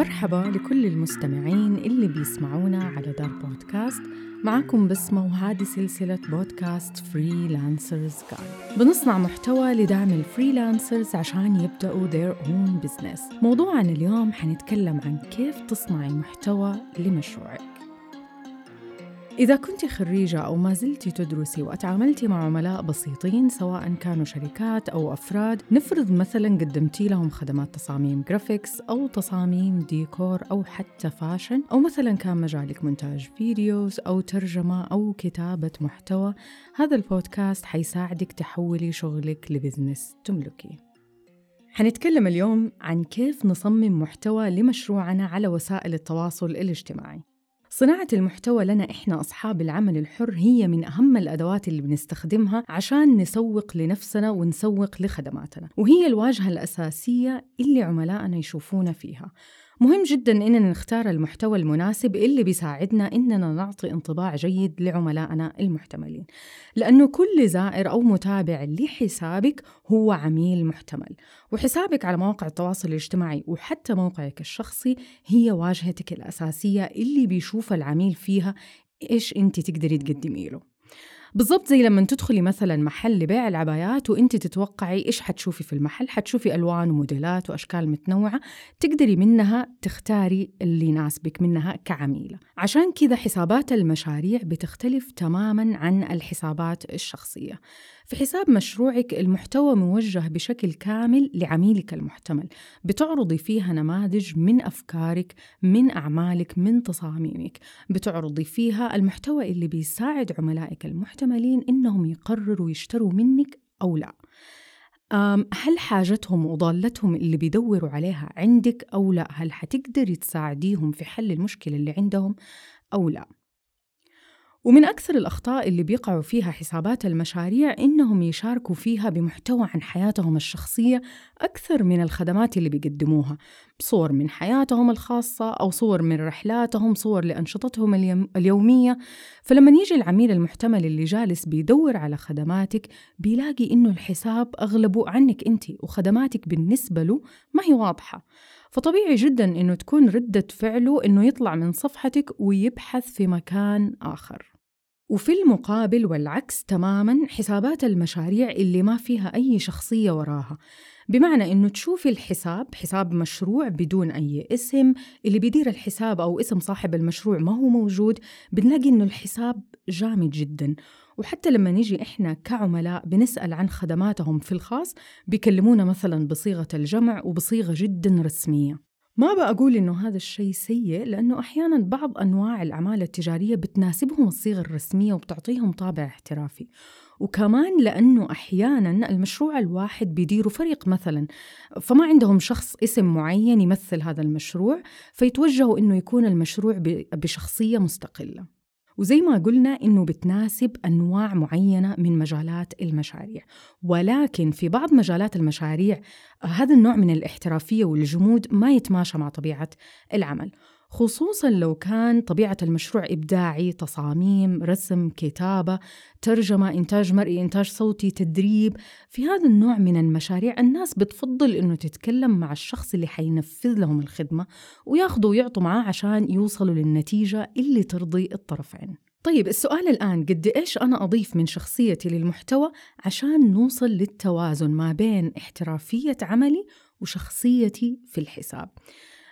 مرحبا لكل المستمعين اللي بيسمعونا على دار بودكاست. معكم بسمة وهذه سلسلة بودكاست freelancers guide بنصنع محتوى لدعم ال freelancers عشان يبدأوا their own business. موضوعنا اليوم حنتكلم عن كيف تصنعي محتوى لمشروعك. إذا كنت خريجة أو ما زلتي تدرسي وأتعاملتي مع عملاء بسيطين سواء كانوا شركات أو أفراد نفرض مثلا قدمتي لهم خدمات تصاميم graphics أو تصاميم ديكور أو حتى fashion أو مثلا كان مجالك مونتاج videos أو ترجمة أو كتابة محتوى هذا البودكاست حيساعدك تحولي شغلك لبزنس تملكيه حنتكلم اليوم عن كيف نصمم محتوى لمشروعنا على وسائل التواصل الاجتماعي. صناعة المحتوى لنا إحنا أصحاب العمل الحر هي من أهم الأدوات اللي بنستخدمها عشان نسوق لنفسنا ونسوق لخدماتنا وهي الواجهة الأساسية اللي عملائنا يشوفونا فيها. مهم جدا إننا نختار المحتوى المناسب اللي بيساعدنا إننا نعطي انطباع جيد لعملائنا المحتملين لأنه كل زائر أو متابع لحسابك هو عميل محتمل وحسابك على مواقع التواصل الاجتماعي وحتى موقعك الشخصي هي واجهتك الأساسية اللي بيشوف العميل فيها إيش أنت تقدري تقدمي له. بالضبط زي لما تدخلي مثلا محل لبيع العبايات وانت تتوقعي إيش حتشوفي في المحل حتشوفي ألوان وموديلات وأشكال متنوعة تقدري منها تختاري اللي يناسبك منها كعميلة. عشان كذا حسابات المشاريع بتختلف تماما عن الحسابات الشخصية. في حساب مشروعك المحتوى موجه بشكل كامل لعميلك المحتمل بتعرضي فيها نماذج من أفكارك من أعمالك من تصاميمك بتعرضي فيها المحتوى اللي بيساعد عملائك المحتملين إنهم يقرروا يشتروا منك أو لا هل حاجتهم وضالتهم اللي بيدوروا عليها عندك أو لا؟ هل حتقدري تساعديهم في حل المشكلة اللي عندهم أو لا؟ ومن أكثر الأخطاء اللي بيقعوا فيها حسابات المشاريع إنهم يشاركوا فيها بمحتوى عن حياتهم الشخصية أكثر من الخدمات اللي بيقدموها صور من حياتهم الخاصة أو صور من رحلاتهم صور لأنشطتهم اليومية. فلما يجي العميل المحتمل اللي جالس بيدور على خدماتك بيلاقي إنه الحساب أغلبه عنك أنت وخدماتك بالنسبة له ما هي واضحة. فطبيعي جدا إنه تكون ردة فعله إنه يطلع من صفحتك ويبحث في مكان آخر. وفي المقابل والعكس تماما حسابات المشاريع اللي ما فيها أي شخصية وراها. بمعنى إنه تشوفي الحساب حساب مشروع بدون أي اسم اللي بيدير الحساب أو اسم صاحب المشروع ما هو موجود بنلاقي إنه الحساب جامد جدا. وحتى لما نيجي إحنا كعملاء بنسأل عن خدماتهم في الخاص بيكلمونا مثلا بصيغة الجمع وبصيغة جدا رسمية. ما بقول إنه هذا الشيء سيء لأنه أحيانا بعض أنواع الأعمال التجارية بتناسبهم الصيغة الرسمية وبتعطيهم طابع احترافي. وكمان لأنه أحيانا المشروع الواحد بيديره فريق مثلا فما عندهم شخص اسم معين يمثل هذا المشروع فيتوجهوا إنه يكون المشروع بشخصية مستقلة. وزي ما قلنا إنه بتناسب أنواع معينة من مجالات المشاريع. ولكن في بعض مجالات المشاريع هذا النوع من الاحترافية والجمود ما يتماشى مع طبيعة العمل. خصوصا لو كان طبيعة المشروع إبداعي تصاميم رسم كتابة ترجمة إنتاج مرئي إنتاج صوتي تدريب. في هذا النوع من المشاريع الناس بتفضل إنه تتكلم مع الشخص اللي حينفذ لهم الخدمة وياخذوا ويعطوا معاه عشان يوصلوا للنتيجة اللي ترضي الطرفين. طيب السؤال الآن قد إيش أنا أضيف من شخصيتي للمحتوى عشان نوصل للتوازن ما بين احترافية عملي وشخصيتي في الحساب؟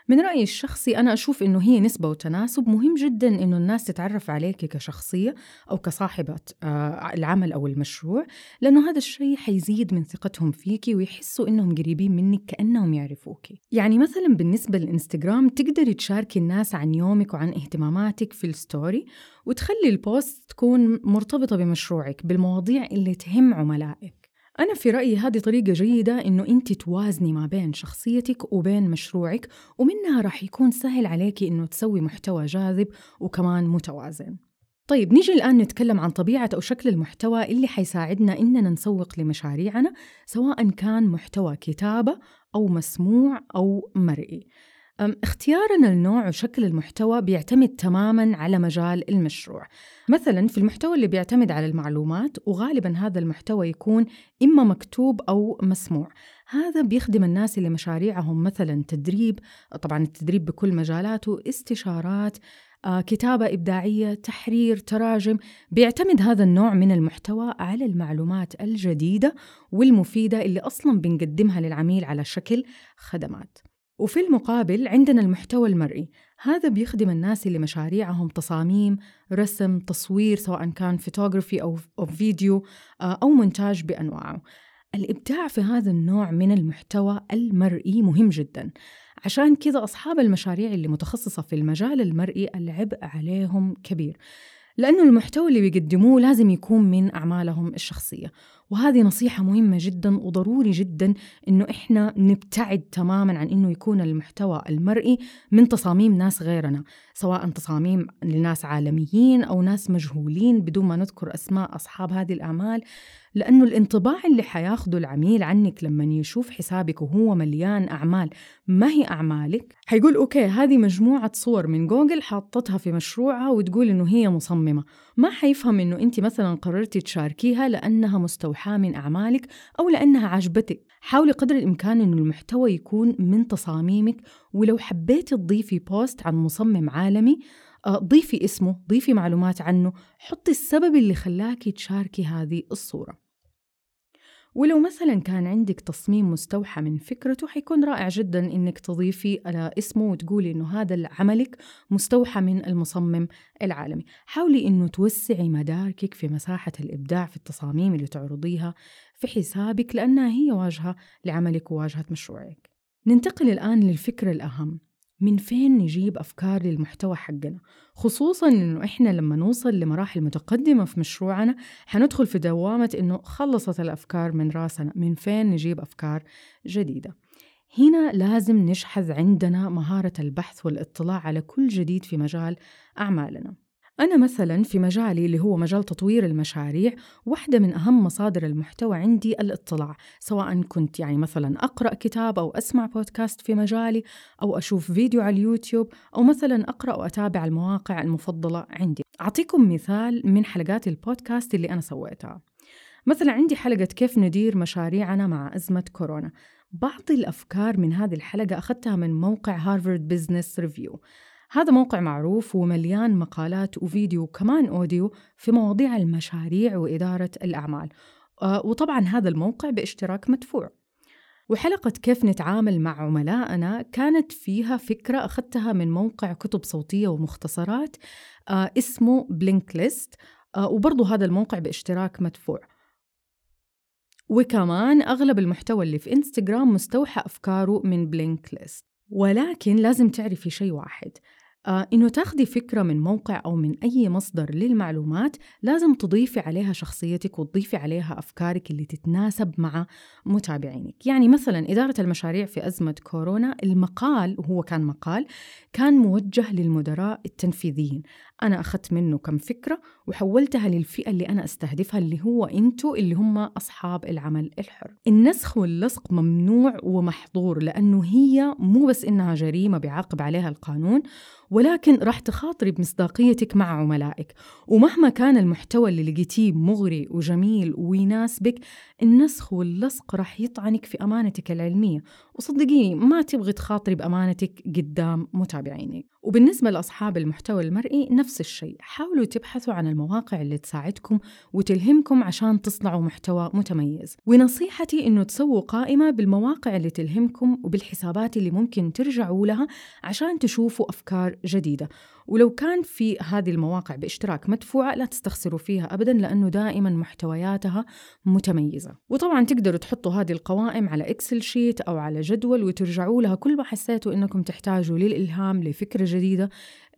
من رأيي الشخصي أنا أشوف إنه هي نسبة وتناسب. مهم جدا إنه الناس تتعرف عليك كشخصية أو كصاحبة آه، العمل أو المشروع لأنه هذا الشيء حيزيد من ثقتهم فيكي ويحسوا إنهم قريبين منك كأنهم يعرفوكي يعني مثلا بالنسبة للإنستغرام تقدري تشاركي الناس عن يومك وعن اهتماماتك في ال story وتخلي ال post تكون مرتبطة بمشروعك بالمواضيع اللي تهم عملائك. أنا في رأيي هذه طريقة جيدة إنه أنت توازني ما بين شخصيتك وبين مشروعك ومنها راح يكون سهل عليكي إنه تسوي محتوى جاذب وكمان متوازن. طيب نيجي الآن نتكلم عن طبيعة أو شكل المحتوى اللي حيساعدنا إننا نسوق لمشاريعنا سواء كان محتوى كتابة أو مسموع أو مرئي. اختيارنا لنوع وشكل المحتوى بيعتمد تماما على مجال المشروع. مثلا في المحتوى اللي بيعتمد على المعلومات وغالبا هذا المحتوى يكون إما مكتوب أو مسموع. هذا بيخدم الناس اللي مشاريعهم مثلا تدريب طبعا التدريب بكل مجالاته استشارات آه، كتابة إبداعية تحرير تراجم. بيعتمد هذا النوع من المحتوى على المعلومات الجديدة والمفيدة اللي أصلا بنقدمها للعميل على شكل خدمات. وفي المقابل عندنا المحتوى المرئي. هذا بيخدم الناس اللي مشاريعهم تصاميم رسم تصوير سواء كان فوتوغرافي أو, فيديو آه، أو مونتاج بأنواعه. الإبداع في هذا النوع من المحتوى المرئي مهم جدا. عشان كذا أصحاب المشاريع اللي متخصصة في المجال المرئي العبء عليهم كبير. لأنه المحتوى اللي بيقدموه لازم يكون من أعمالهم الشخصية. وهذه نصيحة مهمة جدا وضروري جدا إنه إحنا نبتعد تماما عن إنه يكون المحتوى المرئي من تصاميم ناس غيرنا سواء تصاميم لناس عالميين أو ناس مجهولين بدون ما نذكر أسماء أصحاب هذه الأعمال لأنه الانطباع اللي حياخده العميل عنك لما يشوف حسابك وهو مليان أعمال ما هي أعمالك؟ حيقول okay هذه مجموعة صور من جوجل حاطتها في مشروعها وتقول إنه هي مصممة ما حيفهم إنه أنت مثلا قررتي تشاركيها لأنها مستوحاة. من أعمالك أو لأنها عجبتك حاولي قدر الإمكان إنه المحتوى يكون من تصاميمك ولو حبيتي تضيفي post عن مصمم عالمي آه، ضيفي اسمه ضيفي معلومات عنه حطي السبب اللي خلاكي تشاركي هذه الصورة. ولو مثلا كان عندك تصميم مستوحى من فكرته حيكون رائع جدا إنك تضيفي على اسمه وتقولي إنه هذا عملك مستوحى من المصمم العالمي. حاولي إنه توسعي مداركك في مساحة الإبداع في التصاميم اللي تعرضيها في حسابك لأنها هي واجهة لعملك وواجهة مشروعك. ننتقل الآن للفكرة الأهم. من فين نجيب أفكار للمحتوى حقنا؟ خصوصا إنه إحنا لما نوصل لمراحل متقدمة في مشروعنا حندخل في دوامة إنه خلصت الأفكار من راسنا. من فين نجيب أفكار جديدة؟ هنا لازم نشحذ عندنا مهارة البحث والاطلاع على كل جديد في مجال أعمالنا. أنا مثلا في مجالي اللي هو مجال تطوير المشاريع واحدة من أهم مصادر المحتوى عندي الاطلاع سواء كنت يعني مثلا أقرأ كتاب أو أسمع بودكاست في مجالي أو أشوف فيديو على اليوتيوب أو مثلا أقرأ وأتابع المواقع المفضلة عندي. أعطيكم مثال من حلقات البودكاست اللي أنا سويتها. مثلا عندي حلقة كيف ندير مشاريعنا مع أزمة كورونا. بعض الأفكار من هذه الحلقة أخذتها من موقع Harvard Business Review هذا موقع معروف ومليان مقالات وفيديو وكمان audio في مواضيع المشاريع وإدارة الأعمال. آه، وطبعا هذا الموقع باشتراك مدفوع. وحلقة كيف نتعامل مع عملائنا كانت فيها فكرة أخذتها من موقع كتب صوتية ومختصرات آه، اسمه Blinkist وبرضو هذا الموقع باشتراك مدفوع. وكمان أغلب المحتوى اللي في إنستغرام مستوحى أفكاره من Blinkist ولكن لازم تعرفي شيء واحد إنه تاخدي فكرة من موقع أو من أي مصدر للمعلومات لازم تضيفي عليها شخصيتك وتضيفي عليها أفكارك اللي تتناسب مع متابعينك. يعني مثلا إدارة المشاريع في أزمة كورونا المقال وهو كان مقال كان موجه للمدراء التنفيذيين. أنا أخذت منه كم فكرة وحولتها للفئة اللي أنا أستهدفها اللي هو أنتو اللي هم أصحاب العمل الحر. النسخ واللصق ممنوع ومحظور لأنه هي مو بس إنها جريمة بيعاقب عليها القانون ولكن راح تخاطري بمصداقيتك مع عملائك. ومهما كان المحتوى اللي لقيتيه مغري وجميل ويناسبك النسخ واللصق راح يطعنك في أمانتك العلمية. وصدقيني ما تبغي تخاطري بأمانتك قدام متابعينك. وبالنسبة لأصحاب المحتوى المرئي نفس الشيء. حاولوا تبحثوا عن المواقع اللي تساعدكم وتلهمكم عشان تصنعوا محتوى متميز. ونصيحتي أنه تسووا قائمة بالمواقع اللي تلهمكم وبالحسابات اللي ممكن ترجعوا لها عشان تشوفوا أفكار جديدة. ولو كان في هذه المواقع باشتراك مدفوعة لا تستخسروا فيها أبدا لأنه دائما محتوياتها متميزة. وطبعا تقدروا تحطوا هذه القوائم على إكسل شيت أو على جدول وترجعوا لها. كل ما حسيتوا إنكم تحتاجوا للإلهام لفكرة جديدة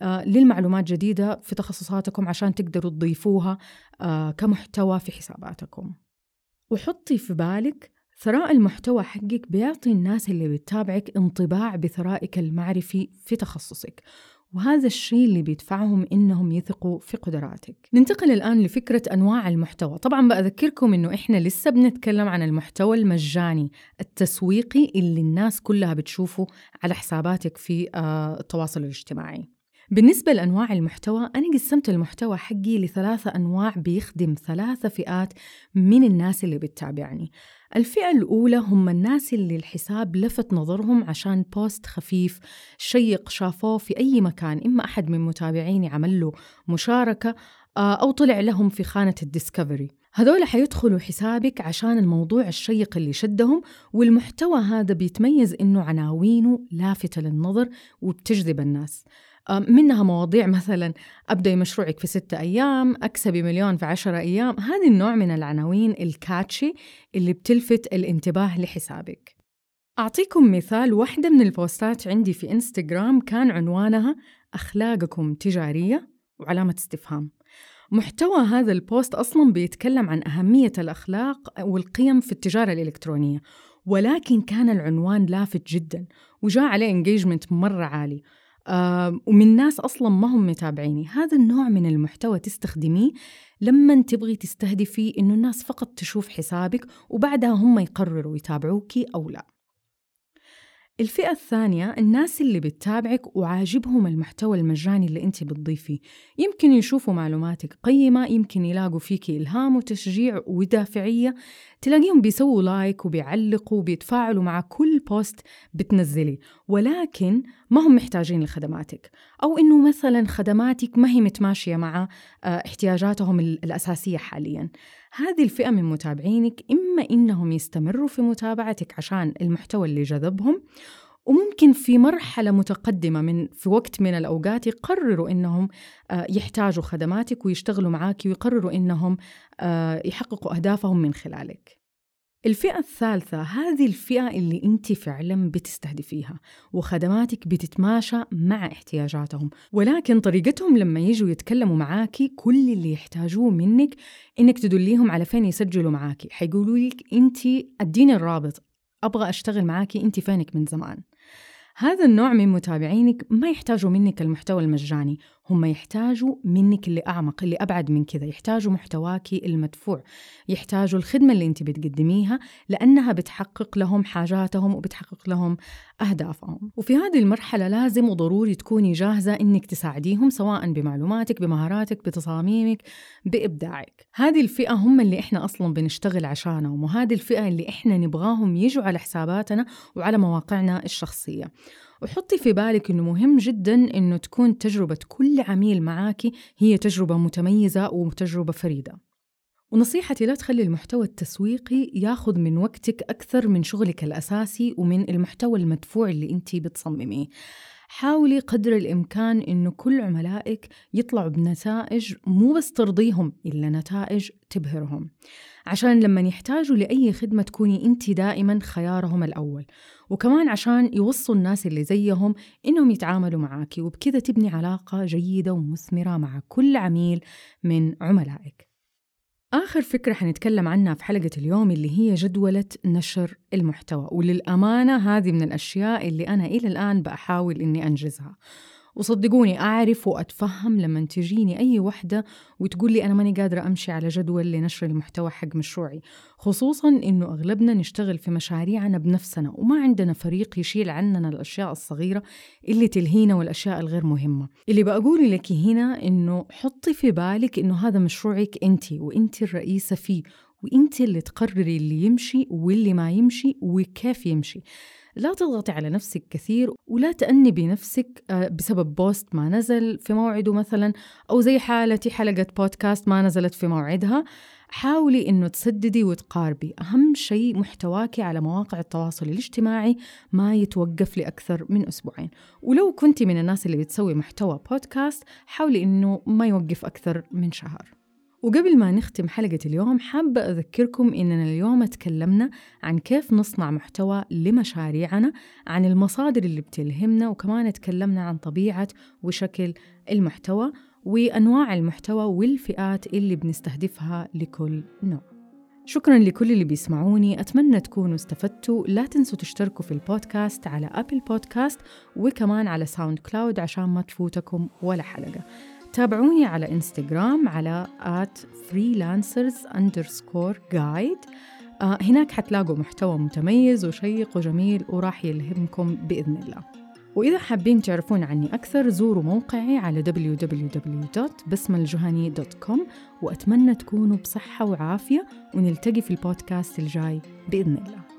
آه، للمعلومات جديدة في تخصصاتكم عشان تقدروا تضيفوها آه، كمحتوى في حساباتكم. وحطي في بالك ثراء المحتوى حقك بيعطي الناس اللي بتتابعك انطباع بثرائك المعرفي في تخصصك. وهذا الشيء اللي بيدفعهم إنهم يثقوا في قدراتك. ننتقل الآن لفكرة أنواع المحتوى. طبعا بأذكركم إنه إحنا لسه بنتكلم عن المحتوى المجاني التسويقي اللي الناس كلها بتشوفه على حساباتك في آه، التواصل الاجتماعي. بالنسبة لأنواع المحتوى أنا قسمت المحتوى حقي لثلاثة أنواع بيخدم ثلاثة فئات من الناس اللي بتتابعني. الفئة الأولى هم الناس اللي الحساب لفت نظرهم عشان post خفيف شيق شافوه في أي مكان إما أحد من متابعيني عمل له مشاركة آه، أو طلع لهم في خانة ال discovery. هذول حيدخلوا حسابك عشان الموضوع الشيق اللي شدهم والمحتوى هذا بيتميز إنه عناوينه لافتة للنظر وبتجذب الناس. منها مواضيع مثلا أبدأي مشروعك في ستة أيام أكسبي مليون في عشرة أيام. هذا النوع من العناوين الكاتشي اللي بتلفت الانتباه لحسابك. أعطيكم مثال واحدة من البوستات عندي في إنستغرام كان عنوانها أخلاقكم تجارية وعلامة استفهام. محتوى هذا ال post أصلا بيتكلم عن أهمية الأخلاق والقيم في التجارة الإلكترونية ولكن كان العنوان لافت جدا وجاء عليه engagement مرة عالي. ومن ناس أصلا ما هم متابعيني. هذا النوع من المحتوى تستخدميه لما تبغي تستهدفي إنه الناس فقط تشوف حسابك وبعدها هم يقرروا يتابعوكي أو لا. الفئة الثانية الناس اللي بتتابعك وعاجبهم المحتوى المجاني اللي انت بتضيفيه. يمكن يشوفوا معلوماتك قيمة يمكن يلاقوا فيك إلهام وتشجيع ودافعية. تلاقيهم بيسووا like وبيعلقوا وبيتفاعلوا مع كل post بتنزلي ولكن ما هم محتاجين لخدماتك. أو إنه مثلا خدماتك ما هي متماشية مع آه، احتياجاتهم الأساسية حاليا. هذه الفئة من متابعينك إما إنهم يستمروا في متابعتك عشان المحتوى اللي جذبهم وممكن في مرحلة متقدمة من في وقت من الأوقات يقرروا إنهم آه، يحتاجوا خدماتك ويشتغلوا معاك ويقرروا إنهم آه، يحققوا أهدافهم من خلالك. الفئة الثالثة هذه الفئة اللي أنت فعلا بتستهدفيها وخدماتك بتتماشى مع احتياجاتهم. ولكن طريقتهم لما يجوا يتكلموا معاكي كل اللي يحتاجوه منك إنك تدليهم على فين يسجلوا معاكي حيقولوا لك أنت اديني الرابط أبغى أشتغل معاكي أنت فينك من زمان. هذا النوع من متابعينك ما يحتاجوا منك المحتوى المجاني هم يحتاجوا منك اللي أعمق اللي أبعد من كذا. يحتاجوا محتواك المدفوع. يحتاجوا الخدمة اللي أنت بتقدميها لأنها بتحقق لهم حاجاتهم وبتحقق لهم أهدافهم. وفي هذه المرحلة لازم وضروري تكوني جاهزة أنك تساعديهم سواء بمعلوماتك بمهاراتك بتصاميمك بإبداعك. هذه الفئة هم اللي إحنا أصلا بنشتغل عشانهم وهذه الفئة اللي إحنا نبغاهم يجوا على حساباتنا وعلى مواقعنا الشخصية. وحطي في بالك إنه مهم جدا إنه تكون تجربة كل عميل معاكي هي تجربة متميزة وتجربة فريدة. ونصيحتي لا تخلي المحتوى التسويقي ياخذ من وقتك أكثر من شغلك الأساسي ومن المحتوى المدفوع اللي أنت بتصمميه. حاولي قدر الإمكان إنه كل عملائك يطلعوا بنتائج مو بس ترضيهم إلا نتائج تبهرهم. عشان لما يحتاجوا لأي خدمة تكوني أنت دائما خيارهم الأول. وكمان عشان يوصوا الناس اللي زيهم إنهم يتعاملوا معاكي وبكذا تبني علاقة جيدة ومثمرة مع كل عميل من عملائك. آخر فكرة حنتكلم عنها في حلقة اليوم اللي هي جدولة نشر المحتوى وللأمانة هذه من الأشياء اللي أنا إلى الآن بحاول إني أنجزها. وصدقوني أعرف وأتفهم لما تجيني أي وحدة وتقول لي أنا ماني قادرة أمشي على جدول لنشر المحتوى حق مشروعي. خصوصا إنه أغلبنا نشتغل في مشاريعنا بنفسنا وما عندنا فريق يشيل عننا الأشياء الصغيرة اللي تلهينا والأشياء الغير مهمة. اللي بقول لك هنا إنه حطي في بالك إنه هذا مشروعك أنت وأنت الرئيسة فيه وانت اللي تقرري اللي يمشي واللي ما يمشي وكيف يمشي. لا تضغطي على نفسك كثير ولا تأنبي نفسك آه، بسبب بوست ما نزل في موعده مثلا أو زي حالتي حلقة بودكاست ما نزلت في موعدها. حاولي إنه تسددي وتقاربي. أهم شيء محتواك على مواقع التواصل الاجتماعي ما يتوقف لأكثر من أسبوعين. ولو كنت من الناس اللي بتسوي محتوى بودكاست حاولي إنه ما يوقف أكثر من شهر. وقبل ما نختم حلقة اليوم حابة أذكركم إننا اليوم تكلمنا عن كيف نصنع محتوى لمشاريعنا عن المصادر اللي بتلهمنا وكمان تكلمنا عن طبيعة وشكل المحتوى وأنواع المحتوى والفئات اللي بنستهدفها لكل نوع. شكرا لكل اللي بيسمعوني. أتمنى تكونوا استفدتوا. لا تنسوا تشتركوا في البودكاست على أبل بودكاست وكمان على ساوند كلاود عشان ما تفوتكم ولا حلقة. تابعوني على انستغرام على at freelancers underscore guide. آه هناك حتلاقوا محتوى متميز وشيق وجميل وراح يلهمكم بإذن الله. وإذا حابين تعرفون عني أكثر زوروا موقعي على www.بسمالجهني.com وأتمنى تكونوا بصحة وعافية ونلتقي في البودكاست الجاي بإذن الله.